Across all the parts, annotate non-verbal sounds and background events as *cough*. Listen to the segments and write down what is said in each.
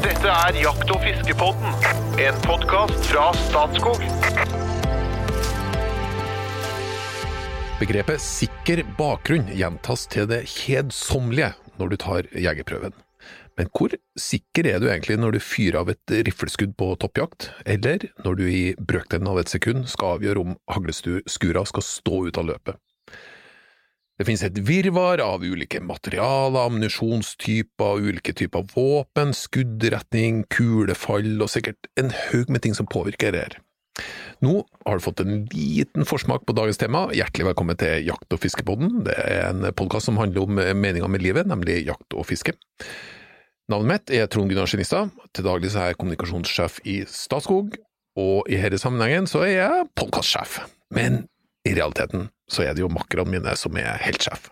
Dette er Jakt- og fiskepodden, en podkast fra Statskog. Begrepet sikker bakgrunn gjentas til det kjedsommelige når du tar jegerprøven. Men hvor sikker er du egentlig når du fyrer av et rifleskudd på toppjakt, eller når du i brøkdelen av et sekund skal avgjøre om hagleskura skal stå ut av løpet? Det finnes et virvar av ulike materialer, ammunisjonstyper, ulike typer våpen, skuddretning, kulefall og sikkert en haug med ting som påvirker her. Nå har du fått en liten forsmak på dagens tema. Hjertelig velkommen til Jakt- og fiskepodden. Det er en podkast som handler om meninga med livet, nemlig jakt og fiske. Navnet mitt er Trond Gunnar Skinistad. Til daglig er jeg kommunikasjonssjef i Statskog, og i denne sammenhengen så er jeg podkastsjef. Men i realiteten så er det jo makkerne mine som er helt sjef.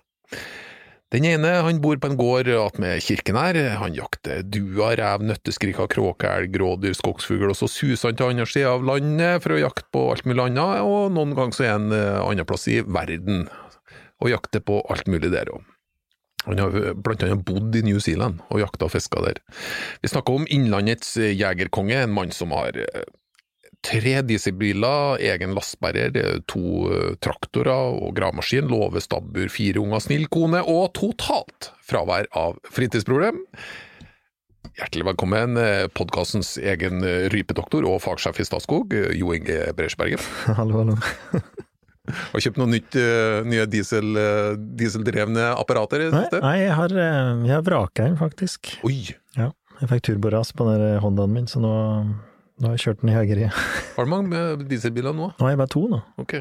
Den ene han bor på en gård attmed kirken her, han jakter dua, rev, nøtteskriker, kråkeelg, grådyr, skogsfugl, og så suser han til andre sida av landet for å jakte på alt mulig annet, og noen ganger så er han eh, annen plass i verden og jakter på alt mulig der òg. Han har blant annet bodd i New Zealand og jakta og fiska der. Vi snakker om innlandets jegerkonge, en mann som har eh, tre dieselbiler, egen lastebærer, to eh, traktorer og gravemaskin, låve, stabbur, fire unger, snill kone og totalt fravær av fritidsproblem. Hjertelig velkommen, podkastens egen rypedoktor og fagsjef i Statskog, Jo Inge Bresjbergen. *laughs* Hallo, hallo. *laughs* Har kjøpt noen nytt, nye diesel, dieseldrevne apparater Nei, nei jeg har, eh, jeg har vraka en, faktisk. Oi! Ja, jeg fikk turboras på den Hondaen min, så nå, nå har jeg kjørt den i høyeriet. *laughs* Har du mange eh, dieselbiler nå? Nå har jeg bare to, nå. Ok.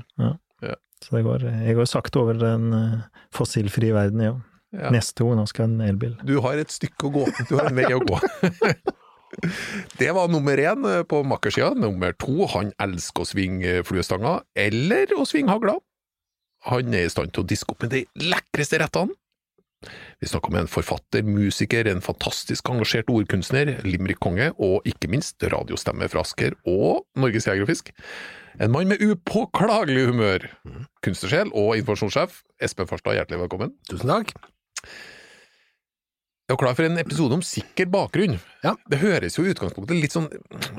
Så det går, jeg går sakte over den eh, fossilfrie verden, ja. Ja. Neste gang, nå skal jeg ha en elbil. Du har et stykke å gå. Du har en vei å gå. *laughs* Det var nummer én eh, på makkersida. Nummer to, han elsker å svinge fluestanga, eller å svinge hagla. Han er i stand til å diske opp med de lekreste rettene. Vi snakker om en forfatter, musiker, en fantastisk engasjert ordkunstner, limerick-konge og ikke minst radiostemme fra Asker og Norges Jeger og Fisk. En mann med upåklagelig humør. Kunstnersjel og informasjonssjef Espen Farstad, hjertelig velkommen. Tusen takk. Jeg er klar for en episode om sikker bakgrunn. Ja. Det høres jo i utgangspunktet litt sånn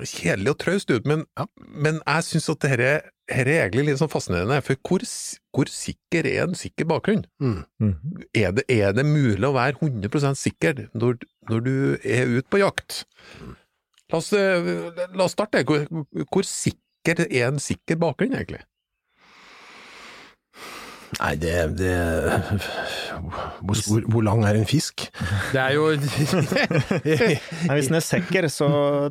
kjedelig og traust ut, men, men jeg syns at dette, dette er egentlig litt sånn fascinerende. For hvor, hvor sikker er en sikker bakgrunn? Mm. Mm. Er det, er det mulig å være 100% sikker når, når du er ute på jakt? La oss, eh, la oss starte. Hvor, hvor sikker er en sikker bakgrunn, egentlig? Nei, det, det hvor, hvor, hvor lang er en fisk? Det er jo *laughs* Nei, hvis den er sikker, så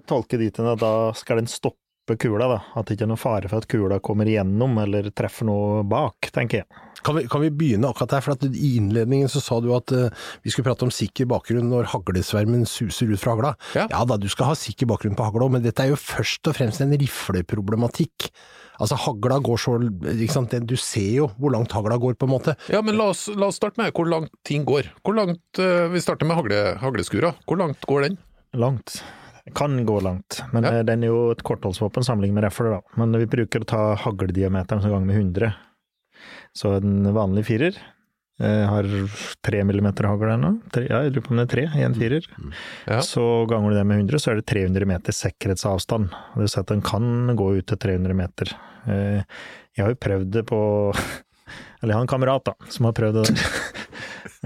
tolker de til at da skal den stoppe kula, da. At det ikke er noen fare for at kula kommer igjennom eller treffer noe bak, tenker jeg. Kan, vi, kan vi begynne akkurat der? For at I innledningen så sa du at uh, vi skulle prate om sikker bakgrunn når haglesvermen suser ut fra hagla. Ja. da, du skal ha sikker bakgrunn på hagla, men dette er jo først og fremst en rifleproblematikk. Altså, hagla går så ikke sant? Du ser jo hvor langt hagla går, på en måte. Ja, men la oss, la oss starte med hvor langt ting går. Hvor langt, uh, Vi starter med hagle, hagleskura. Hvor langt går den? Langt. Kan gå langt, men Ja. eh, den er jo et kortholdsvåpen sammenlignet med refler, da. Men vi bruker å ta hagldiameteren som gang med 100. Så en vanlig firer eh, har tre millimeter hagl her nå. Ja, jeg lurer på om det er tre i en firer. Ja. Så ganger du det med 100, så er det 300 meter sikkerhetsavstand. Det vil si at den kan gå ut til 300 meter. Eh, Jeg har jo prøvd det på *laughs* Eller jeg har en kamerat da, som har prøvd det der. *laughs*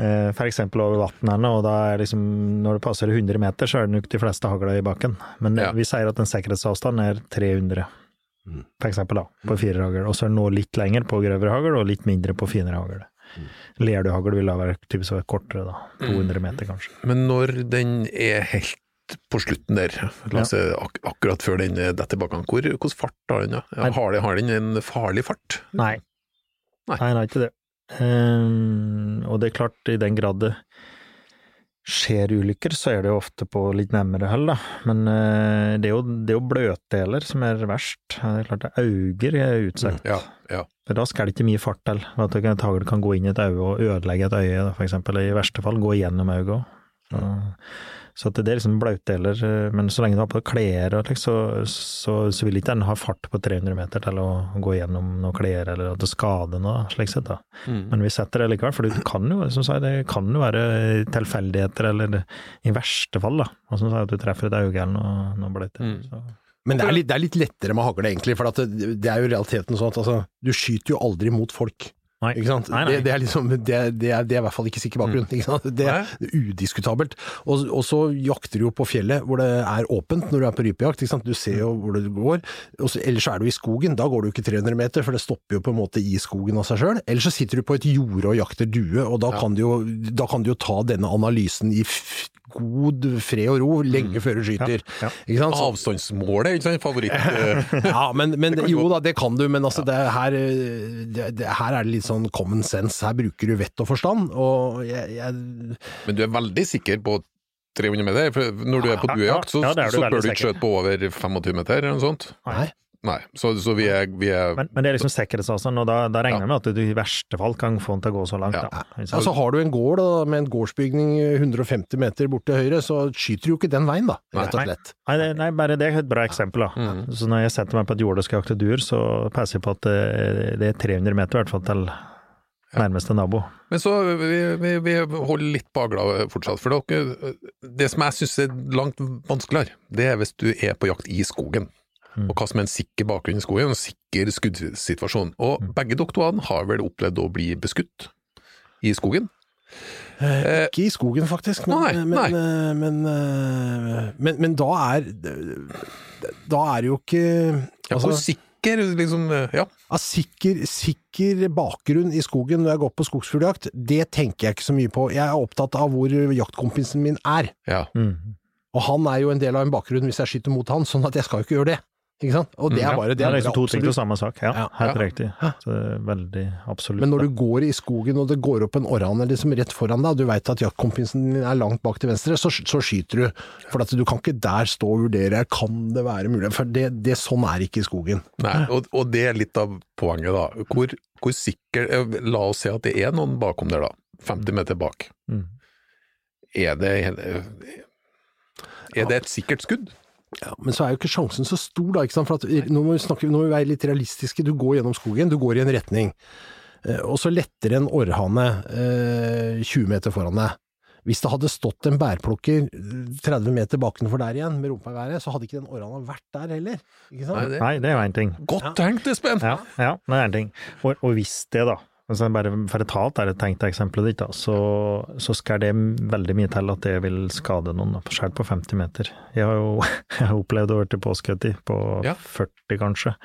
Eh, eksempel over vannet og da er liksom, når det passer 100 meter, så er det nok de fleste hagla i bakken. Men Ja. vi sier at en sikkerhetsavstand er 300, Mm. for eksempel da, på firerhagl. Og så er det nå litt lenger på grøvere hagl, og litt mindre på finere hagl. Mm. Lerduhagl vil da være typisk være kortere, da. 200 meter kanskje. Men når den er helt på slutten der, la oss si ak akkurat før den detter bakan, hvor, hvordan fart har den? Ja, har, den, har den en farlig fart? Nei. Nei. den det er ikke det. Um, og det er klart, i den grad det skjer ulykker, så er det jo ofte på litt nærmere hold, da. Men uh, det er jo, det er jo bløtdeler som er verst. Det er klart det auger er utsatt. Ja, ja. For da skal det ikke mye fart til. At en hagl kan gå inn i et øye og ødelegge et øye, for eksempel. I verste fall gå gjennom øyet òg. Så, det er liksom blautdeler, eh, men så lenge du har på deg klær, så, så, så vil ikke den ha fart på 300 meter til å gå gjennom noen klær, eller at det skader noe, slik sett. da. Mm. Men vi setter det likevel, for det kan jo, som sagt, det kan jo være tilfeldigheter, eller i verste fall, da. Og som sagt, at du treffer et øye eller noe, noe bløyte. Mm. Men det er, litt, det er litt lettere med hagle, egentlig, for at det, det er jo realiteten sånn at altså, du skyter jo aldri mot folk. Nei. Ikke sant? Nei, nei. Det, det, er liksom, det, det, er, det er i hvert fall ikke sikker bakgrunn. Ikke sant? Det er udiskutabelt. Og, og så jakter du jo på fjellet hvor det er åpent når du er på rypejakt. Ikke sant? Du ser jo hvor det går. Og så, ellers er du i skogen. Da går du ikke 300 meter, for det stopper jo på en måte i skogen av seg sjøl. Eller så sitter du på et jorde og jakter due, og da, kan, du jo, da kan du jo ta denne analysen i god fred og ro lenge før du skyter. Ja, ja. Avstandsmålet, ikke sant? Favoritt. *laughs* eh, ja, men, men *laughs* jo da, det kan du, men altså, det er her, eh, her er det litt sånn common sense. Her bruker du vett og forstand, og jeg, jeg Men du er veldig sikker på 300 meter? For når du er på Ja, duejakt, så, ja, så bør du ikke skjøte på over 25 meter, eller noe sånt? Nei. Nei. Så, så vi er, vi er Men, men det er liksom sikkerhetsavstand, og da, da regner jeg med at du i verste fall kan få den til å gå så langt. Ja. Da. Så? Altså Har du en gård da, med en gårdsbygning 150 meter bort til høyre, så skyter du jo ikke den veien, da, rett og slett. Nei, nei, nei, bare det er et bra eksempel. da. Mm. Så når jeg setter meg på et jorde og skal jakte duer, så passer jeg på at det, det er 300 meter i hvert fall til nærmeste nabo. Men så vi, vi, vi holder litt på agla fortsatt. For dere, det som jeg syns er langt vanskeligere, det er hvis du er på jakt i skogen. Mm. Og hva som er en sikker bakgrunn i skogen, en sikker skuddsituasjon. Og Mm. begge doktorene har vel opplevd å bli beskutt i skogen? Eh, ikke i skogen, faktisk, men, Nei, men, nei. eh, men, eh, men, da er Da er det jo ikke Ja, altså, hvor sikker, liksom Ja. ja, sikker, sikker bakgrunn i skogen når jeg går på skogsfugljakt, det tenker jeg ikke så mye på. Jeg er opptatt av hvor jaktkompisen min er. ja. Mm. Og han er jo en del av en bakgrunn hvis jeg skyter mot han, sånn at jeg skal jo ikke gjøre det. Ikke sant? Og det Mm, er bare det. Det er liksom to ting til samme sak. Ja, Ja, helt ja. riktig. Så det er veldig absolutt. Men når du går i skogen og det går opp en orrhane liksom rett foran deg, og du veit at jaktkompisen din er langt bak til venstre, så, så skyter du. For at du kan ikke der stå og vurdere kan det være mulig, for det, det sånn er ikke i skogen. Nei, og, og det er litt av poenget, da. Hvor, hvor sikker eh, La oss si at det er noen bakom der, da. 50 meter bak. Mm. Er det Er det et sikkert skudd? Ja, men så er jo ikke sjansen så stor, da. ikke sant? For at, nå, må vi snakke, nå må vi være litt realistiske. Du går gjennom skogen, du går i en retning. Eh, Og så letter en orrhane eh, 20 meter foran deg. Hvis det hadde stått en bærplukker eh, 30 meter bakenfor der igjen, med rumpa i været, så hadde ikke den orrhana vært der heller. Ikke sant? Nei, det, Nei, det er jo én ting. godt tenkt, Espen! Ja, ja, det er en ting. Og, og hvis det, da, altså bare for å ta alt det tenkt eksempelet ditt, da, så, så skal det veldig mye til at det vil skade noen, selv på 50 meter. Jeg har jo *laughs* jeg har opplevd å til påskutt i, på Ja. 40 kanskje,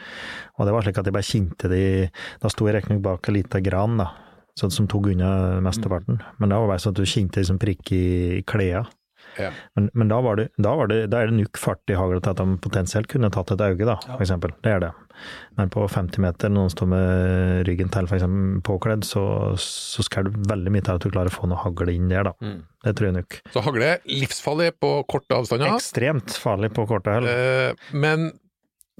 og det var slik at jeg bare kjente de Da sto jeg riktignok bak en liten gran, da, sånn som tok unna mesteparten, men det var bare sånn at du kjente liksom prikk i klærne. Ja. Men, men da, var det, da, var det, da er det nok fart i hagla til at de potensielt kunne tatt et øye, da, for eksempel. Det er det. Men på 50 meter, når noen står med ryggen til, f.eks. påkledd, så, så skal du veldig mye til at du klarer å få noe hagl inn der, da. Mm. Det tror jeg nok. Så hagle er livsfarlig på korte avstander, Ekstremt farlig på korte hull. eh, men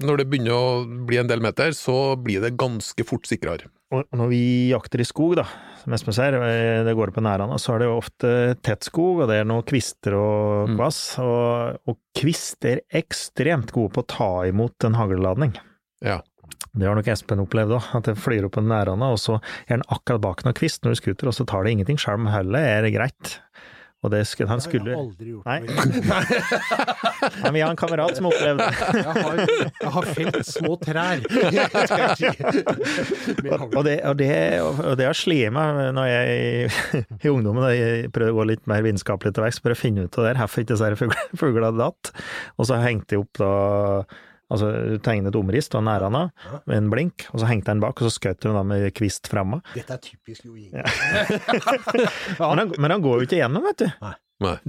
når det begynner å bli en del meter, så blir det ganske fort sikrere. Og når vi jakter i skog, da, som Espen sier, eh, det går på nærene, så er det jo ofte tett skog, og det er noen kvister og Mm. Og, og kvist er ekstremt gode på å ta imot en haglladning. Ja. Det har nok Espen opplevd òg, at det flyr opp en nærhånda, og så er den akkurat bak noen kvist når du skuter, og så tar det ingenting, selv om hullet er greit. Og det skulle, han skulle Det har jeg aldri gjort. Nei. Nei. *laughs* Men jeg har en kamerat som opplevde det. Jeg har, jeg har felt små trær. *laughs* Og det, og det, og det har slitt meg når jeg *laughs* i, ungdommen da jeg prøvde å gå litt mer vitenskapelig til verks, for å finne ut av det her, hvorfor ikke disse fugl- fuglene datt. Og så hengte jeg opp da Altså, du tegnet omriss av nærhånda med en blink, og så hengte han bak, og så skjøt hun da med kvist framme. Dette er typisk Jo Inge. *laughs* Men, han- men han går jo ikke gjennom, vet du. Nei.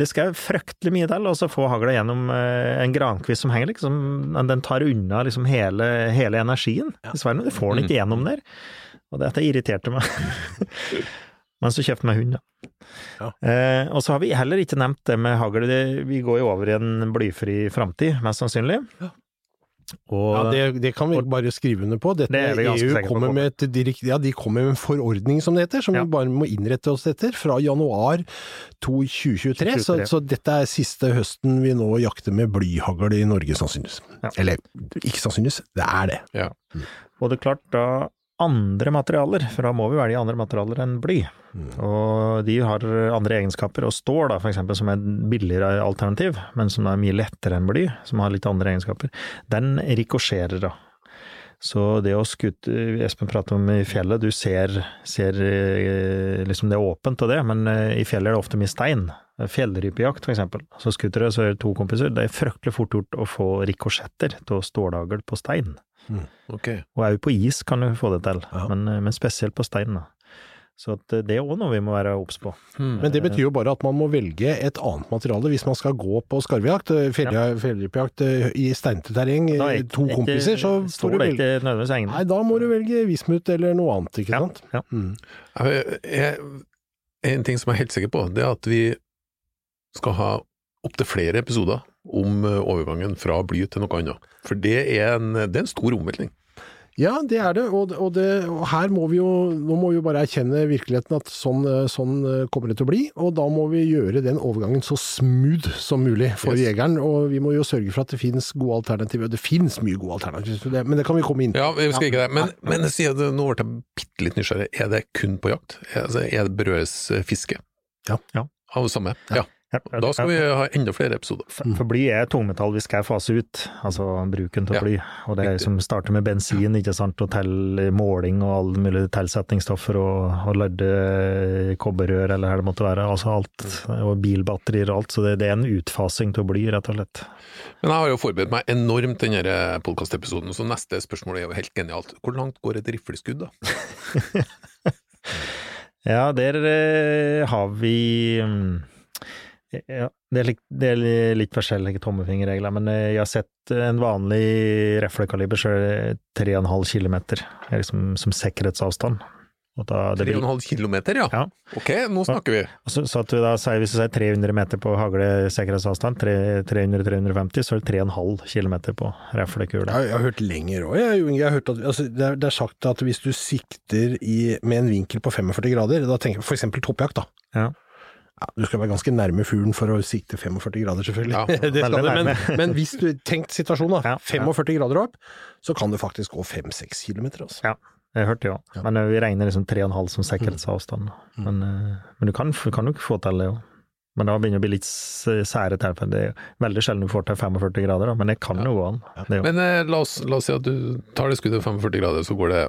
Det skal fryktelig mye til, og så få hagla gjennom eh, en grankvist som henger, liksom. Den tar unna liksom hele, hele energien. Dessverre, du får den ikke gjennom der. Og dette irriterte meg. *laughs* Men så kjøpte jeg hund, da. Ja. Eh, og så har vi heller ikke nevnt det med hagl. Vi går jo over i en blyfri framtid, mest sannsynlig. Ja. Og Ja, det, det kan vi bare skrive under på. Dette Det EU kommer med et direkt, ja, de kommer med en forordning, som det heter, som Ja. vi bare må innrette oss etter, fra januar 2023. 2023. Så, så dette er siste høsten vi nå jakter med blyhagl i Norge, sannsynligvis. Ja. Eller ikke sannsynligvis, det er det. Ja. Og det er klart, da andre materialer, for da må vi velge andre materialer enn bly. Og de har andre egenskaper, og stål da, for eksempel, som er et billigere alternativ, men som er mye lettere enn bly, som har litt andre egenskaper, den rikosjerer da. Så det å skutte, Espen prater om i fjellet, du ser, ser eh, liksom det er åpent og det, men eh, i fjellet er det ofte mye stein. Fjellrypejakt for eksempel. Så skuter det, så er det to kompiser. Det er fryktelig fort gjort å få rikosjetter til stålhagl på stein. Ok. Og òg på is kan du få det til, men, eh, men spesielt på stein. Da. Så at eh, det er òg noe vi må være obs på. Men det betyr jo bare at man må velge et annet materiale hvis man skal gå på skarvejakt, eh, fjellrypejakt i steinete terreng, to ikke- kompiser, så får du velge ikke nødvendigvis egnet. Nei, da må du velge vismut eller noe annet, ikke Ja, sant? ja. Mm. Jeg- jeg- En ting som jeg er helt sikker på, det er at vi skal ha opptil flere episoder om eh, overgangen fra bly til noe annet. For det er en, det er en stor omveltning. Ja, det er det, og, og, det, og her må vi jo, nå må vi jo bare erkjenne virkeligheten at sånn, eh, sånn eh, kommer det til å bli, og da må vi gjøre den overgangen så smooth som mulig for Yes. jegeren, og vi må jo sørge for at det finnes gode alternativer. Det finnes mye gode alternativer, så det, men det kan vi komme inn på. Ja, vi skal ikke det. Men, men jeg det, nå ble jeg bitte litt nysgjerrig. Er det kun på jakt? Er, det, er det berøres eh, fiske? Ja. Ja. Av det samme? Ja. Ja, Da skal vi ha enda flere episoder. For for bly er tungmetall vi skal fase ut, altså bruken av Ja, bly. Og det er som starter med bensin, ikke sant, og til måling og alle mulige tilsetningsstoffer og, og ladde kobberrør eller hva det måtte være. Altså alt, og bilbatterier og alt. Så det, det er en utfasing av bly, rett og slett. Men jeg har jo forberedt meg enormt til denne podkastepisoden, så neste spørsmål er jo helt genialt. Hvor langt går et rifleskudd, da? *laughs* Ja, der eh, har vi mm, ja, det, er litt, det er litt forskjellige tommefingerregler, men eh, jeg har sett en vanlig reflekaliber er det 3,5 km liksom, som sikkerhetsavstand. Og da, det vil, 3,5 kilometer, ja. Ja. Ok, nå snakker vi. og så, så at vi da sier, hvis du sier 300 meter på hagle sikkerhetsavstand, 300-350, så er det 3,5 km på reflekule. Jeg, jeg har hørt lenger òg, jeg, jeg har hørt at, altså, det, er, det er sagt at hvis du sikter i, med en vinkel på 45 grader, da tenker f.eks. toppjakt, da. Ja. Ja, du skal være ganske nærme fuglen for å sikte 45 grader, selvfølgelig. Ja, *laughs* det skal du, men, men hvis du tenkt situasjonen, da, Ja, ja. 45 grader opp, så kan du faktisk gå 5-6 kilometer. Altså. Ja, jeg hørte det òg. Ja. Men eh, vi regner liksom 3,5 som sikkerhetsavstand. Mm. Men, eh, men du kan, kan jo ikke få til det òg. Men da begynner det å bli litt særet sære tilfeller. Det er veldig sjelden du får til 45 grader, da, men det kan jo gå an. Det jo- Men eh, la, oss, la oss si at du tar det skuddet 45 grader, så går det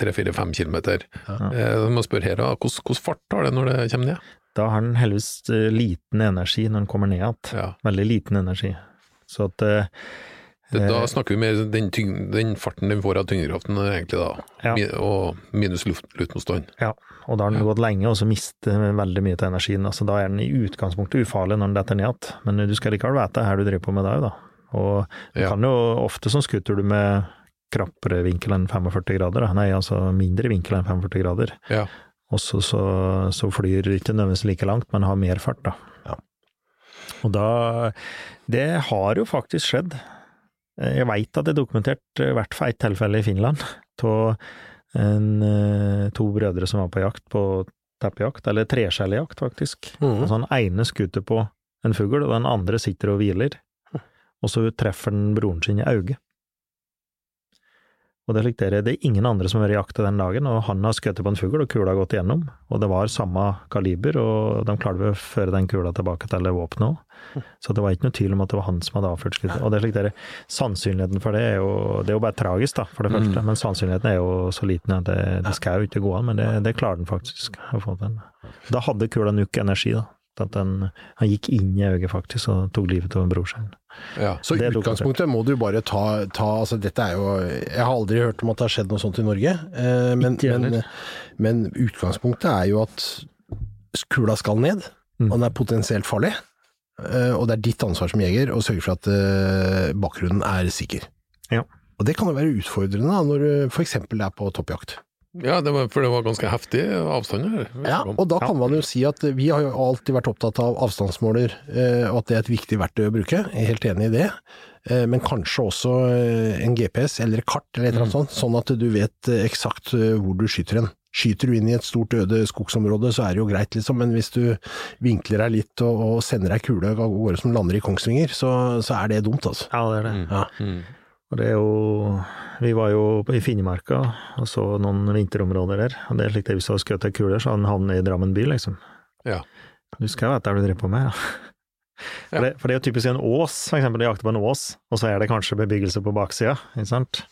3-4-5 kilometer. Ja. Eh, må spørre her, hvordan, hvordan fart har det når det kommer ned? Da har den heldigvis eh, liten energi når den kommer ned igjen. Ja. Veldig liten energi. Så at eh, da eh, snakker vi mer den, tyng, den farten den får av tyngdekraften, egentlig da, Ja. Og minus luft, luftmotstand. Ja, og da har den gått lenge, og så mister den veldig mye av energien. Altså, da er den i utgangspunktet ufarlig når den detter ned igjen, men du skal likevel vite hva du driver på med da, da. Og du Ja. kan jo ofte som skutter du med krappere vinkel enn 45 grader, da. nei, altså mindre vinkel enn 45 grader. Ja. Og så, så, så flyr ikke nødvendigvis like langt, men har mer fart, da. Ja. Og da Det har jo faktisk skjedd. Jeg veit at det er dokumentert, i hvert fall ett tilfelle i Finland, av to brødre som var på jakt på teppejakt, eller treskjellejakt, faktisk. Mm. Altså, ene skuter på en fugl, og den andre sitter og hviler. Og så treffer den broren sin i øyet. Og det, er dere, det er ingen andre som har vært i jakta den dagen, og han har skutt på en fugl, og kula har gått igjennom. Og det var samme kaliber, og de klarte å føre den kula tilbake til våpenet òg. Så det var ikke noe tvil om at det var han som hadde avført skuddet. Og det er dere, sannsynligheten for det er jo Det er jo bare tragisk, da, for det første, men sannsynligheten er jo så liten at det, det skal jo ikke gå an, men det, det klarer den faktisk å få til. Da hadde kula nok energi, da. At den, han gikk inn i øyet faktisk og tok livet av brorsen. Ja. Så i utgangspunktet må du bare ta, ta altså dette er jo Jeg har aldri hørt om at det har skjedd noe sånt i Norge, eh, men, men, men utgangspunktet er jo at kula skal ned, Mm. og den er potensielt farlig. Eh, og det er ditt ansvar som jeger å sørge for at eh, bakgrunnen er sikker. Ja. Og det kan jo være utfordrende da, når du f.eks. er på toppjakt. Ja, det var, for det var ganske heftig avstand her. Ja, og da kan man jo si at vi har jo alltid vært opptatt av avstandsmåler, eh, og at det er et viktig verktøy å bruke. Jeg er helt enig i det. Eh, Men kanskje også eh, en GPS eller kart eller et eller annet sånt, sånn at du vet eksakt hvor du skyter hen. Skyter du inn i et stort øde skogsområde, så er det jo greit, liksom, men hvis du vinkler deg litt og, og sender ei kule av gårde som lander i Kongsvinger, så, så er det dumt, altså. Ja, det er det. Ja. Mm. Og det er jo Vi var jo i Finnmarka og så noen vinterområder der. Og det er slik at hvis du har skutt ei kule, så har den havnet i Drammen by, liksom. Ja. Du skal jo vite hva du driver på med. Ja. *laughs* For, det, for det er jo typisk en ås, for eksempel. Du jakter på en ås, og så er det kanskje bebyggelse på baksida, ikke sant.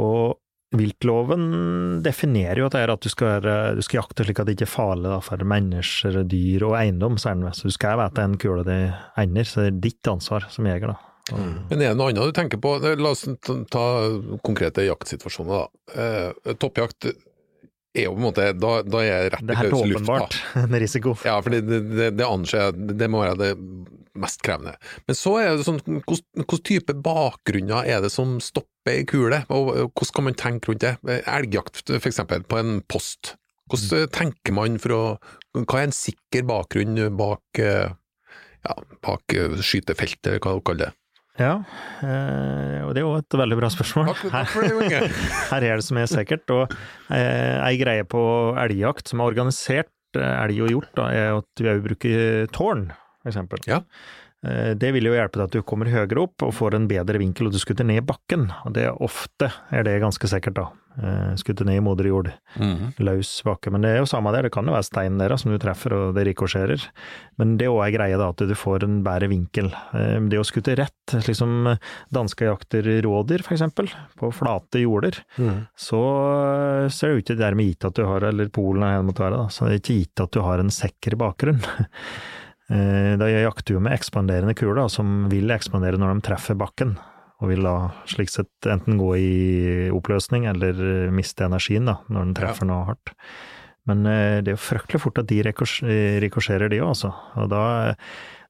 Og viltloven definerer jo at det er at du skal, være- du skal jakte slik at det ikke er farlig for mennesker, dyr og eiendom, sier. Så du skal vite en kule di ender, så det er ditt ansvar som jeger, da. Men er det noe annet du tenker på? La oss ta, konkrete jaktsituasjoner, da. Eh, toppjakt er jo på en måte Da, da er jeg rett Det i er helt løse lufta. åpenbart *laughs* en risiko. Ja, for det, det, det anser jeg Det må være det mest krevende. Men så er det sånn Hvilken type bakgrunner er det som stopper ei kule, og hvordan kan man tenke rundt det? Elgjakt for eksempel, på en post. Hvordan tenker man for å Hva er en sikker bakgrunn bak eh, ja, bak eh, skytefeltet, hva kaller det? Ja, eh, og det er jo et veldig bra spørsmål. Inge. *laughs* Her er det som er sikkert. Og eh, ei greie på elgjakt som er organisert eh, elg og hjort, da, er at vi òg bruker tårn, eksempel. Ja. Det vil jo hjelpe deg at du kommer høyere opp og får en bedre vinkel, og du skutter ned bakken. Og det er ofte er det ganske sikkert, da. Eh, Skutter ned i moder jord, Mhm. løs bakke. Men det er jo samme der, det kan jo være stein der som du treffer, og det rikosjerer. Men det er òg ei greie, da, at du får en bedre vinkel. Eh, Det å skutte rett, slik som danske jakter rådyr, eksempel, på flate jorder, Mm. så eh, så er det ut til dermed gitt at du har, eller Polen er det måtte være, da, så det er ikke gitt at du har en sikker bakgrunn. *laughs* Da jakter jo med ekspanderende kuler, som vil ekspandere når de treffer bakken, og vil da slik sett enten gå i oppløsning eller eh, miste energien da, når den treffer noe hardt. Men eh, det er jo fryktelig fort at de rikos- rikosjerer, de òg, altså. Og da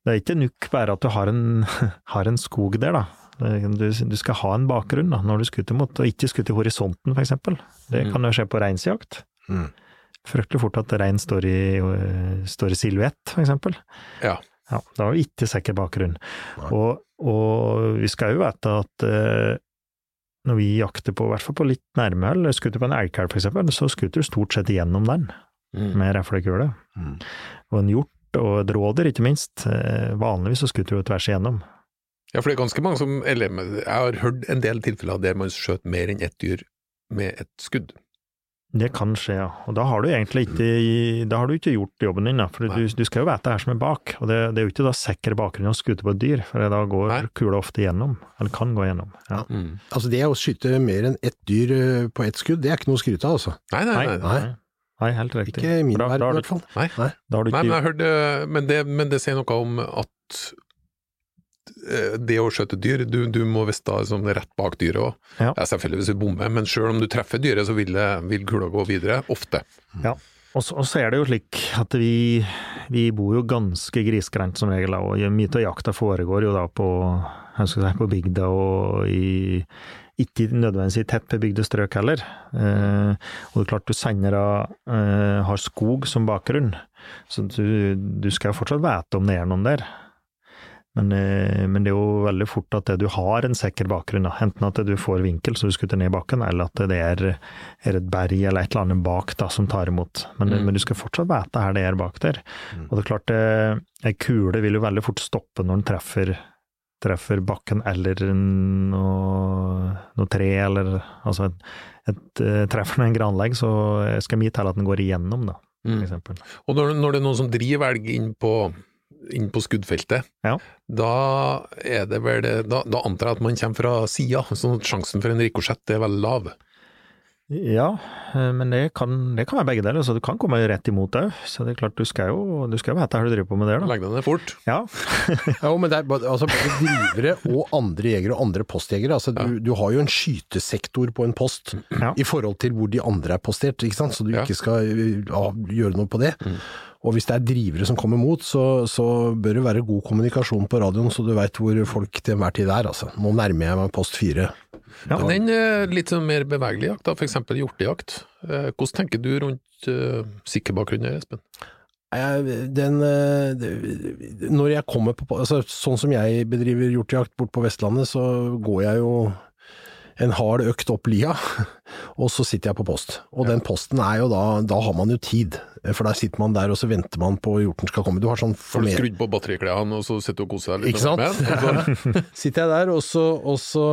det er ikke nok bare at du har en, *laughs* har en skog der, da. Du, du skal ha en bakgrunn da, når du skutter mot, og ikke skutte i horisonten, eksempel. Det kan jo skje på reinsjakt. Mm. Fryktelig fort at rein står i, øh, står i silhuett, eksempel. Ja. Ja, da har vi ikke sikker bakgrunn. Og, og vi skal jo vite at eh, når vi jakter på, i hvert fall på litt nærme, eller skutter på en elgkalv eksempel, så skutter du stort sett gjennom den Mm. med reflekule. Mm. Og en hjort og et rådyr, ikke minst. eh, Vanligvis så skutter du tvers igjennom. Ja, for det er ganske mange som eller, Jeg har hørt en del tilfeller der man skjøt mer enn ett dyr med et skudd. Det kan skje, ja. Og da har du egentlig ikke, da har du ikke gjort jobben din, da. For du, du skal jo vite her som er bak. Og det, det er jo ikke da sikker bakgrunn å skute på et dyr, for da går Nei. kula ofte gjennom. Eller kan gå gjennom. Ja. Altså det å skyte mer enn ett dyr eh, på ett skudd, det er ikke noe å skryte av, altså. Nei, nei, nei. nei. Nei, helt riktig. Ikke i min verden, i hvert fall. Nei. Men jeg hørte Men det, men det sier noe om at eh, det å skjøte dyr, du, du må visst da liksom, rett bak dyret òg. Ja. Ja, selvfølgelig hvis du bommer, men selv om du treffer dyret, så vil, det, vil kula gå videre. Ofte. Og så, og så er det jo slik at vi, vi bor jo ganske grisgrendt som regel, og mye av jakta foregår jo da på, si, på bygda og i ikke nødvendigvis i tett bebygde strøk heller. Eh, og det er klart du sender eh, har skog som bakgrunn, så du, du skal fortsatt vite om det er noen der. Men, eh, men det er jo veldig fort at det du har en sikker bakgrunn, da. enten at du får vinkel så du skutter ned bakken, eller at det er, er et berg eller et eller annet bak da, som tar imot. Men, Mm. men du skal fortsatt vite her det er bak der. Og det er klart, eh, ei kule vil jo veldig fort stoppe når den treffer, treffer bakken eller noe, noe tre, eller altså et, et, eh, Treffer den en granlegg, så skal mye til at den går igjennom, da, for Mm. eksempel. Og når, når det er noen som driver elg inn på, inn på skuddfeltet, Ja. da er det vel da, da antar jeg at man kommer fra sida, sånn at sjansen for en rikosjett er veldig lav. Ja, eh, men det kan, det kan være begge deler, så du kan komme rett imot det Så det er klart, du skal jo, du skal jo vite hva du driver på med der, da. Legg deg ned fort. Ja, *laughs* Ja, men det er altså både drivere og andre jegere og andre postjegere. Altså, du, du har jo en skytesektor på en post Ja. i forhold til hvor de andre er postert, ikke sant? så du Ja. ikke skal ja, gjøre noe på det. Og hvis det er drivere som kommer mot, så, så bør det være god kommunikasjon på radioen, så du veit hvor folk til enhver tid er. Altså. Nå nærmer jeg meg post fire. Ja. Men den eh, litt sånn mer bevegelige jakt, da, f.eks. hjortejakt. Eh, Hvordan tenker du rundt uh, sikkerbakgrunnen her, Espen? Den, eh, når jeg kommer på altså, Sånn som jeg bedriver hjortejakt bort på Vestlandet, så går jeg jo en hard økt opp lia, *laughs* og så sitter jeg på post. Og den posten er jo da Da har man jo tid, for der sitter man der og så venter man på hjorten skal komme. Du har sånn Har du skrudd på batteriklærne og så sitter du og koser deg litt? Ikke sant? med så- *laughs* sitter jeg der, og så, og, så,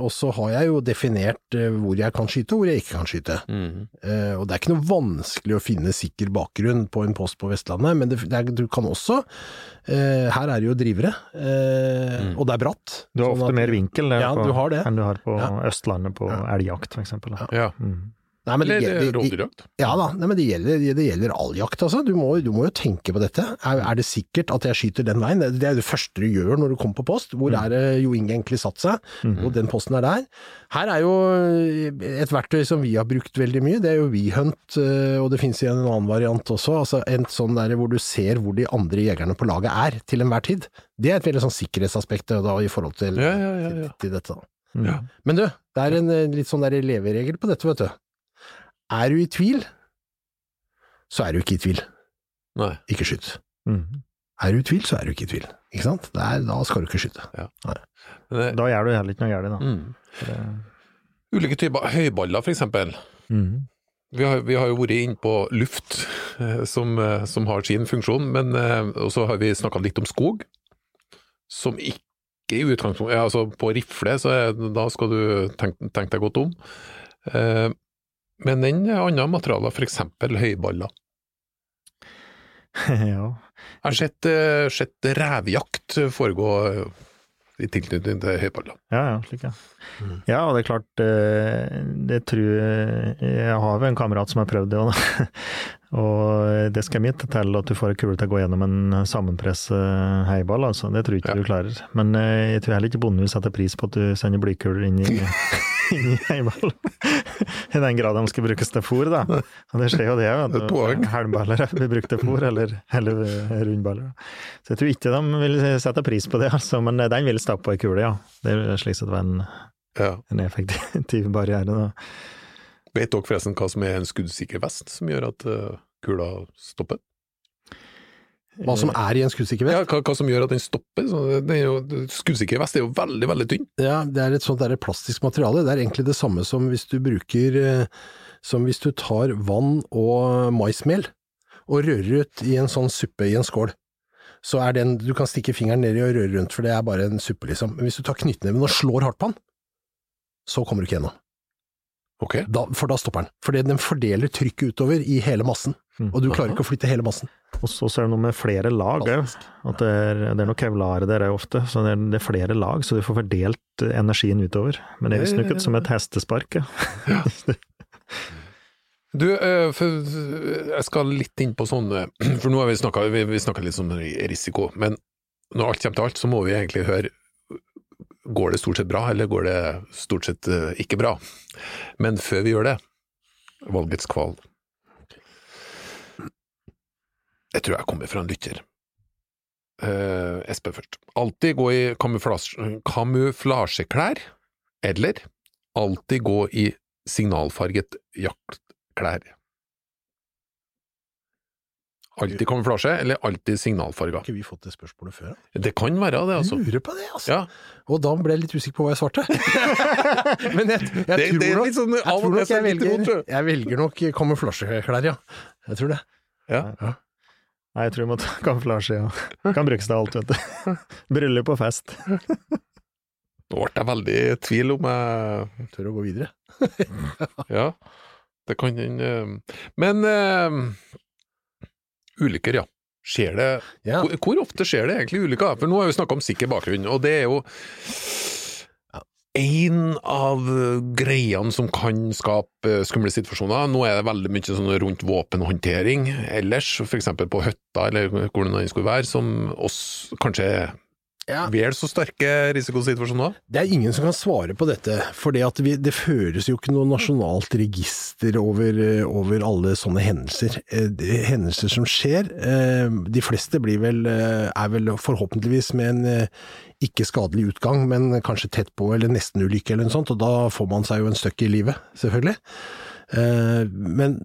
og så har jeg jo definert eh, hvor jeg kan skyte, og hvor jeg ikke kan skyte. Mm. Uh, og det er ikke noe vanskelig å finne sikker bakgrunn på en post på Vestlandet, men det, det er, du kan også uh, Her er det jo drivere, eh, og det er bratt. Du har sånn ofte at- mer vinkel der Ja, på, du har det. enn du har på Ja. Østlandet på elgjakt, f.eks. Ja. Mm. Nei, men det, Eller det, det, ja da, nei, men det gjelder, det gjelder all jakt, altså. Du må, du må jo tenke på dette. Er, er det sikkert at jeg skyter den veien? Det, er det første du gjør når du kommer på post. Hvor er det Jo Inge egentlig satt seg? Og den posten er der. Her er jo et verktøy som vi har brukt veldig mye. Det er jo WeHunt, eh, og det finnes igjen en annen variant også. Altså en sånn der hvor du ser hvor de andre jegerne på laget er til enhver tid. Det er et veldig sånn sikkerhetsaspekt da, i forhold til, Ja, ja, ja, ja. til dette. da. Mm. Ja. Men du, det er en eh, litt sånn leveregel på dette, vet du. Er du i tvil, så er du ikke i tvil. Nei. Ikke skyt. Mm. Er du i tvil, så er du ikke i tvil. Ikke sant? Det er, da skal du ikke skyte. Men det, Da gjør du heller ikke noe galt, da. mm. Det- Ulike typer høyballer, for eksempel. Mm. Vi har, vi har jo vært inne på luft, eh, som, eh, som har sin funksjon, men eh, så har vi snakka litt om skog, som ikke i utgangspunktet ja, altså På rifle, så er, da skal du tenke, tenke deg godt om. Eh, men enn andre materialer, f.eks. høyballer. *laughs* ja. Jeg har sett, eh, sett revjakt foregå i tilknytning til høyballer. Ja, ja, slik ja. Mm. Ja, og det er klart, eh, det tror jeg Jeg har jo en kamerat som har prøvd det òg, og det skal mitt til at du får ei kule til å gå gjennom en sammenpress eh, heiball, altså. Det tror jeg ikke Ja. du klarer. Men eh, jeg tror heller ikke bonden vil sette pris på at du sender blykuler inn i, *laughs* inn i heiball. I den grad de skal brukes til fôr, da. Og det skjer jo det, at Det er et *laughs* blir brukt til fôr, eller, eller eh, rundballer. Så jeg tror ikke de vil sette pris på det, altså. Men den vil stappe på ei kule, ja. Det er slik sett en, Ja. en effektiv *laughs* barriere, da. Vet dere forresten hva som er en skuddsikker vest, som gjør at eh, kula stopper? Hva som er i en skuddsikker vest? Ja, hva, hva som gjør at den stopper? Så det er jo, skuddsikker vest er jo veldig, veldig tynn. Ja, det er et sånt der plastisk materiale. Det er egentlig det samme som hvis du bruker eh, Som hvis du tar vann og maismel og rører ut i en sånn suppe i en skål. Så er den Du kan stikke fingeren nedi og røre rundt, for det er bare en suppe, liksom. Men hvis du tar knyttneven og slår hardt på den, så kommer du ikke gjennom. Ok. Da, for da stopper den. Fordi den fordeler trykket utover i hele massen. Mm. Og du klarer ikke å flytte hele massen. Og så så er det noe med flere lag òg. At det er, det er noe kevlar der òg ofte. Så det er, det er flere lag, så du får fordelt energien utover. Men det er visstnok som et hestespark. Ja. *laughs* Du, eh, for, jeg skal litt inn på sånn eh, *clears throat* For nå har vi snakka vi, vi snakket litt om risiko, men når alt kommer til alt, så må vi egentlig høre Går det stort sett bra, eller går det stort sett eh, ikke bra? Men før vi gjør det, valgets kval. Jeg tror jeg kommer fra en lytter. Uh, Espen først. Alltid gå i kamuflasjeklær, eller alltid gå i signalfarget jaktklær. Alltid kamuflasje, eller alltid signalfarga. Har ikke vi fått det spørsmålet før? da? Det kan være det, altså. Jeg lurer på det, altså. Ja, Og da ble jeg litt usikker på hva jeg svarte. *laughs* Men jeg, jeg, Det- tror det nok, sånn jeg, tror nok jeg, velger, jeg velger nok kamuflasjeklær, ja. Jeg tror det. Ja. ja. Nei, jeg tror vi må ta kamuflasje, ja. Kan brukes til alt, vet du. *laughs* Bryllup og fest. Nå ble jeg veldig i tvil om jeg Tør å gå videre. *laughs* Ja, det kan den eh, Men uh, ulykker, ja. Skjer det Ja. hvor, hvor ofte skjer det egentlig ulykker? For nå har vi snakka om sikker bakgrunn, og det er jo en av greiene som kan skape skumle situasjoner. Nå er det veldig mye sånn rundt våpenhåndtering ellers, f.eks. på hytta eller hvor det skulle være, som oss kanskje er Ja. vel så sterke risikosituasjoner? Det er ingen som kan svare på dette, for det, at vi, det føres jo ikke noe nasjonalt register over, over alle sånne hendelser. Eh, Hendelser som skjer, eh, de fleste blir vel, eh, er vel forhåpentligvis med en ikke skadelig utgang, men kanskje tett på eller nesten-ulykke eller noe sånt, og da får man seg jo en støkk i livet, selvfølgelig. Men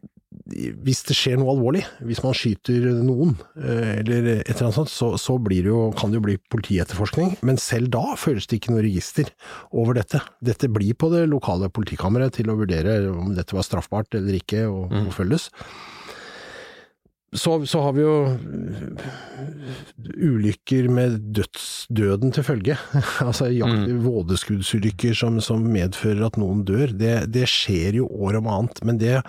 hvis det skjer noe alvorlig, hvis man skyter noen, eh, eller et eller annet sånt, så, så blir det jo, kan det jo bli politietterforskning. Men selv da føles det ikke noe register over dette. Dette blir på det lokale politikammeret til å vurdere om dette var straffbart eller ikke, og Mm. forfølges. Så, så har vi jo øh, ulykker med døds, døden til følge. *laughs* altså jakt, vådeskuddsulykker som, som medfører at noen dør. Det, det skjer jo år om annet, men det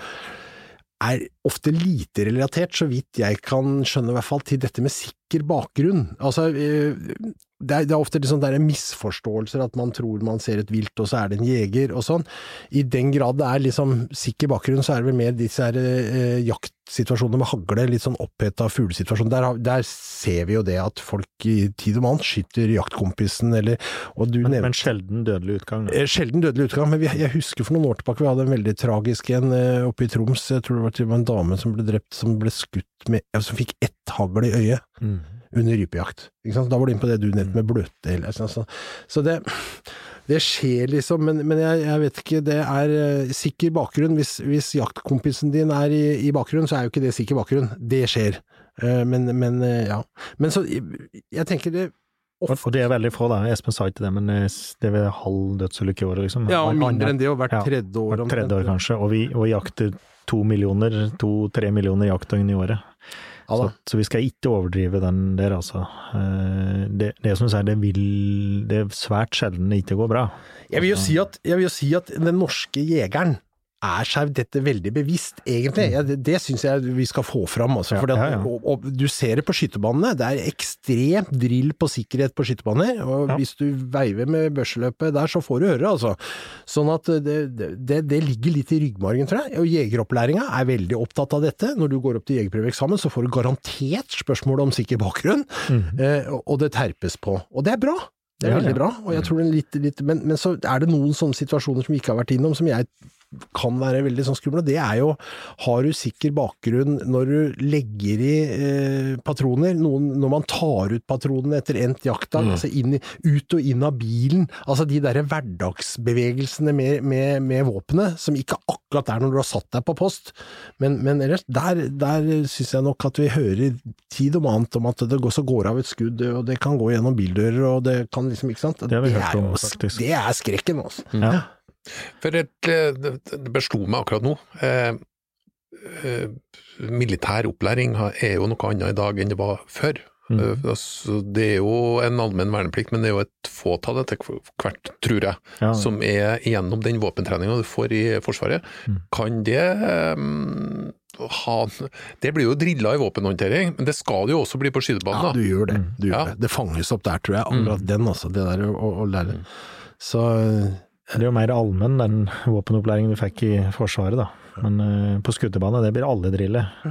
er ofte lite relatert, så vidt jeg kan skjønne i hvert fall, til dette med sikker bakgrunn. Altså, eh, det er, det er ofte liksom der misforståelser, at man tror man ser et vilt, og så er det en jeger og sånn. I den grad det er liksom sikker bakgrunn, så er det vel mer disse her, eh, jaktsituasjonene med hagle, litt sånn oppheta fuglesituasjon. Der, der ser vi jo det at folk i tid og mann skyter jaktkompisen, eller Og du Men, nevnte men sjelden dødelig utgang. Eh, Sjelden dødelig utgang, men vi, jeg husker for noen år tilbake vi hadde en veldig tragisk en eh, oppe i Troms. Jeg tror det var, det var en dame som ble drept, som ble skutt med Som fikk ett hagl i øyet Mm. Under rypejakt. Ikke sant? Da var du inne på det du nevnte med bløtdel. Så, så det, det skjer liksom, men, men jeg, jeg vet ikke, det er eh, sikker bakgrunn. Hvis, hvis jaktkompisen din er i, i bakgrunn, så er jo ikke det sikker bakgrunn. Det skjer. Eh, Men, men eh, ja. Men så, jeg, tenker det Og, og det er veldig få, da. Espen sa ikke det, men det er halv dødsulykke i året, liksom. Ja, og mindre enn det, og hvert tredje år. Hvert tredje år, kanskje. Og vi, og vi jakter to millioner, to-tre millioner jaktdøgn i året. Så, så vi skal ikke overdrive den der, altså. Eh, Det, det som sier, det vil Det er svært sjelden det ikke går bra. Jeg vil jo si at, vil jo si at den norske jegeren er seg dette veldig bevisst, egentlig. Ja, det det syns jeg vi skal få fram. Altså, Ja, fordi at, ja, ja. Og, og du ser det på skytterbanene. Det er ekstremt drill på sikkerhet på skytterbaner. Og hvis du veiver med børseløpet der, så får du høre, altså. Sånn at det, det, det ligger litt i ryggmargen, tror jeg. Og jegeropplæringa er veldig opptatt av dette. Når du går opp til jegerprøveeksamen, så får du garantert spørsmål om sikker bakgrunn, eh, og- det terpes på. Og det er bra. Det er veldig bra, og jeg tror det litt, litt men, men så er det noen sånne situasjoner som vi ikke har vært innom, som jeg kan være veldig sånn skumle. Det er jo, har du sikker bakgrunn når du legger i eh, patroner, noen, når man tar ut patronene etter endt jaktdag, altså inn, ut og inn av bilen, altså de derre hverdagsbevegelsene med, med, med våpenet, som ikke akkurat er når du har satt deg på post, men, men ellers, der, der syns jeg nok at vi hører tid om annet om at det går, så går av et skudd, og det kan gå gjennom bildører, og det kan liksom, ikke sant? Det det, er jo- Det er skrekken, altså. Ja. For et, det det beslo meg akkurat nå. Eh, eh, militær opplæring er jo noe annet i dag enn det var før. Mm. Eh, altså, det er jo en allmenn verneplikt, men det er jo et fåtall etter hvert, tror jeg, Ja. som er gjennom den våpentreninga du får i Forsvaret. Mm. Kan det ha Det blir jo drilla i våpenhåndtering, men det skal det jo også bli på Ja, du gjør det. Du gjør Ja. det. det fanges opp der, tror jeg. Akkurat den, altså. Det der å, å lære. Så Det er jo mer allmenn, den våpenopplæringen vi fikk i Forsvaret, da. Men uh, på skuterbane, det blir alle drillet.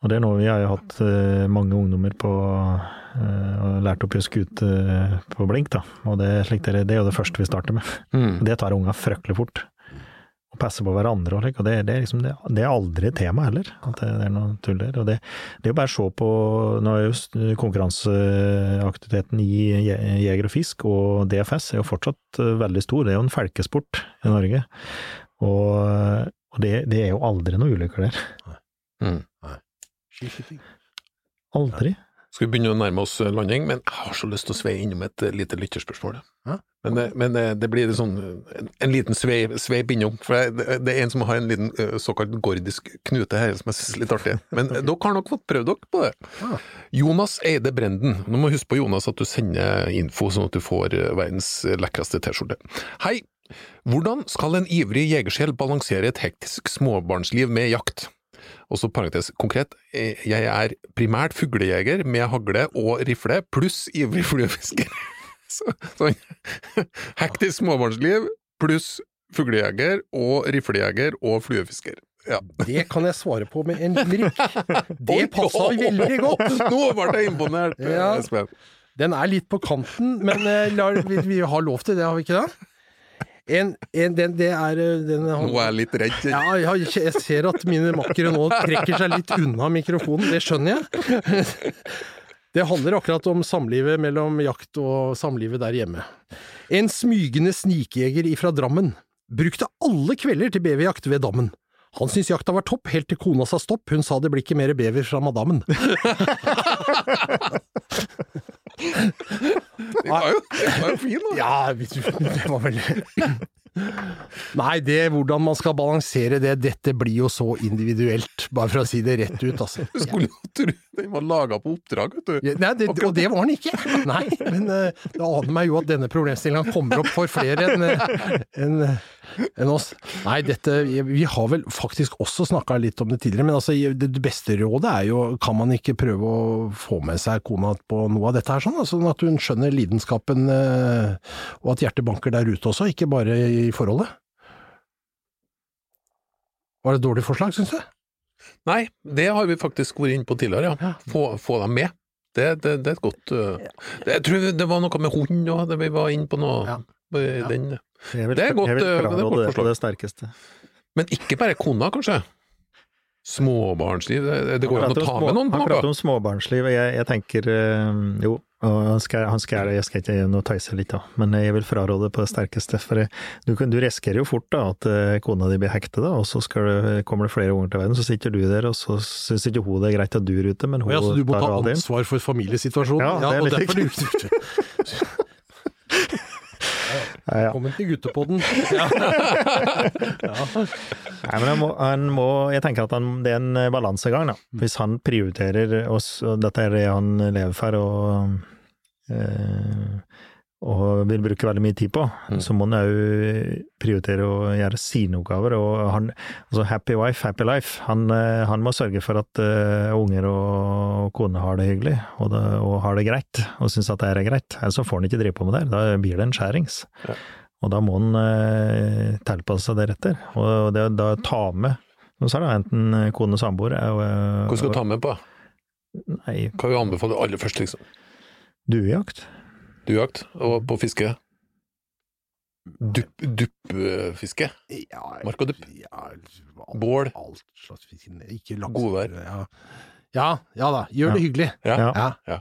Og det er noe vi har jo hatt uh, mange ungdommer på uh, og lært opp i å skute på blink, da. Og det, det, det er jo det første vi starter med. Mm. Det tar unga fryktelig fort. Og passe på hverandre og slik. Og det, det, er liksom, det, det er aldri et tema heller, at det, det er noe tull der. Og det, det er jo bare å se på Nå er jo konkurranseaktiviteten i Jeger og Fisk og DFS er jo fortsatt eh, veldig stor. Det er jo en felkesport i Norge. Og, og det, det er jo aldri noen ulykker der. Mm. Skiskyting. Aldri. Skal vi begynne å nærme oss eh, landing, men jeg har så lyst til å sveie innom et eh, lite lytterspørsmål. Men, det- men det, blir sånn, en, en liten sveip, sveip innom, for det, er en som har en liten eh, såkalt gordisk knute her, som jeg synes er litt artig. Men eh, dere har nok fått prøvd dere på det. Jonas Eide Brenden. Nå må huske på Jonas at du sender info, sånn at du får eh, verdens lekreste T-skjorte. Hei! Hvordan skal en ivrig jegersjel balansere et hektisk småbarnsliv med jakt? Og så parentes konkret, eh, jeg er primært fuglejeger med hagle og rifle, pluss ivrig fluefisker. *laughs* Så, sånn. *laughs* Hektisk småbarnsliv pluss fuglejeger og riflejeger og fluefisker. Ja. *laughs* Det kan jeg svare på med en limerick. Det passa veldig godt! Nå ble jeg imponert, Ja. Den er litt på kanten, men eh, vi, vi har lov til det, har vi ikke det? En, en, den, det er den, han, Nå er jeg litt redd. Ja, jeg, jeg ser at mine makkere nå trekker seg litt unna mikrofonen, det skjønner jeg. *laughs* Det handler akkurat om samlivet mellom jakt og samlivet der hjemme. En smygende snikjeger ifra Drammen brukte alle kvelder til beverjakt ved dammen. Han syntes jakta var topp, helt til kona sa stopp, hun sa det blir ikke mer bever fra madammen. *laughs* *laughs* Den var jo, den var jo fin, da. Ja, det var vel Nei, det hvordan man skal balansere det, dette blir jo så individuelt, bare for å si det rett ut, altså. Du skulle jo tro den var laga på oppdrag, vet du. Ja, Nei, det, og det var den ikke! Nei, men uh, det aner meg jo at denne problemstillingen kommer opp for flere enn en, enn, enn oss. Nei, dette Vi har vel faktisk også snakka litt om det tidligere, men altså, det beste rådet er jo kan man ikke prøve å få med seg kona på noe av dette her, sånn, sånn at hun skjønner lidenskapen, eh, og at hjertet banker der ute også, ikke bare i forholdet? Var det et dårlig forslag, syns du? Nei, det har vi faktisk vært inne på tidligere, ja. Få, få dem med. Det, det, det er et godt uh, det, Jeg tror det var noe med hund òg, vi var inne på noe. Ja. Den. Vil, Det er godt, jeg vil eh, det er godt forslag. det sterkeste. Men ikke bare kona, kanskje? Småbarnsliv, det, det går jo an å ta små- med noen på Han prater om småbarnsliv. Jeg, jeg tenker øh, Jo, han skal, han skal, jeg skal ikke nå tøyse litt, da, men jeg vil fraråde på det sterkeste. For jeg- du, du risikerer jo fort da, at eh, kona di blir hektet, da, og så det, kommer det flere unger til verden. Så sitter du der, og så syns ikke hun det er greit at du er ute, men hun Ja, så du må ta ansvar for familiesituasjonen? Ja, det er og litt derfor du *laughs* Ja, ja. Velkommen til guttepodden. *laughs* *laughs* Nei, men han må, han må, jeg tenker at han, det er en eh, balansegang, da. Hvis han prioriterer oss, og dette er det han lever for, og, øh, og vil bruke veldig mye tid på, Mm. så må han òg prioritere å gjøre sine oppgaver. Og han, altså happy wife, happy life. Han, eh, han må sørge for at eh, unger og kone har det hyggelig, og, det, og har det greit, og syns at det er greit. Ellers så får han ikke drive på med det, da blir det en skjærings. Ja. Og da må han eh, tilpasse seg deretter. Og det, å ta med som sa da, enten kone og samboer og, eh, Hva skal du ta med på? Nei, Hva vil du anbefale aller først, liksom? duejakt. Duejakt og på fiske? Dupp- Duppfiske? Ja, Mark og dupp? Ja, Bål? Alt slags fisk. Ikke laks. Godvær. Ja. ja, ja da. Gjør det Ja. hyggelig. Ja.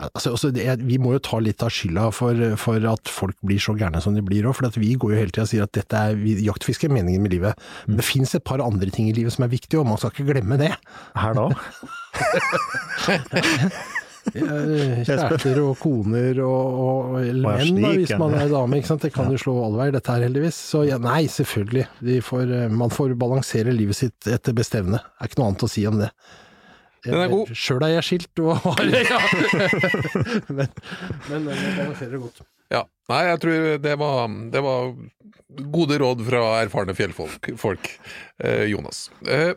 Altså, også det, vi må jo ta litt av skylda for, for at folk blir så gærne som de blir òg. For at vi går jo hele tida og sier at dette er jaktfiske er meningen med livet. Men det fins et par andre ting i livet som er viktige, og man skal ikke glemme det. Her da? *laughs* Kjærester og koner og, og menn, da, hvis man er dame. Det kan jo slå alle veier, dette her heldigvis. Så ja, nei, selvfølgelig. Får, eh, man får balansere livet sitt etter beste evne. Det er ikke noe annet å si om det. Den er god. Sjøl er jeg skilt og har *laughs* ja. *laughs* men, men den balanserer godt. Ja. Nei, jeg tror det var, det var gode råd fra erfarne fjellfolk, folk. Eh, Jonas. Eh,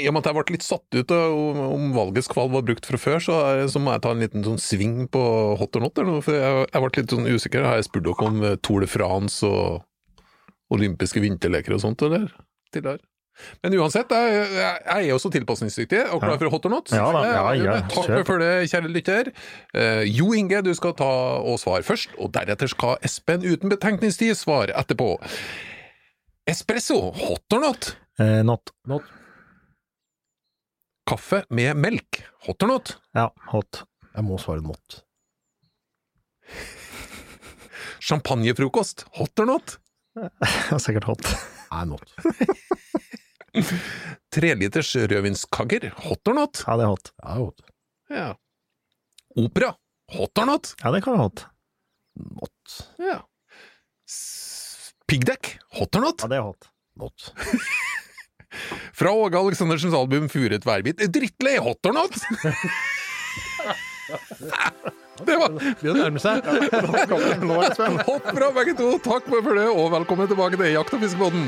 I og med at jeg ble litt satt ut om, om valgets kval var brukt fra før, så, er- så må jeg ta en liten sånn sving på hot or not. Noe, for jeg, jeg ble litt sånn usikker. Har jeg spurt dere om eh, Tour de France og olympiske vinterleker og sånt, eller? Tidligere? Men uansett, jeg, er også så tilpasningsdyktig og klar for hot or not. Ja da, ja, ja, Takk kjør. for det, kjære lytter. Eh, jo Inge, du skal ta og svare først, og deretter skal Espen uten betenkningstid svare etterpå. Espresso, hot or not? Eh, not. Not. Kaffe med melk, hot or not? Ja, hot. Jeg må svare not. Champagnefrokost, hot or not? *laughs* Sikkert hot. Nei, not. *laughs* *laughs* Treliters rødvinskagger, hot or not? Ja, det er hot. Ja, hot. Ja. Opera, hot or not? Ja, det kan være hot. Not. Ja. Piggdekk, hot or not? Ja, det er hot. Not. *laughs* Fra Åge Aleksandersens album Furet værbit, drittlei, hot or not? *laughs* Det var Begynner å nærme seg. hopp fra begge to. Takk for det, og velkommen tilbake til Jakt- og fiskebåten.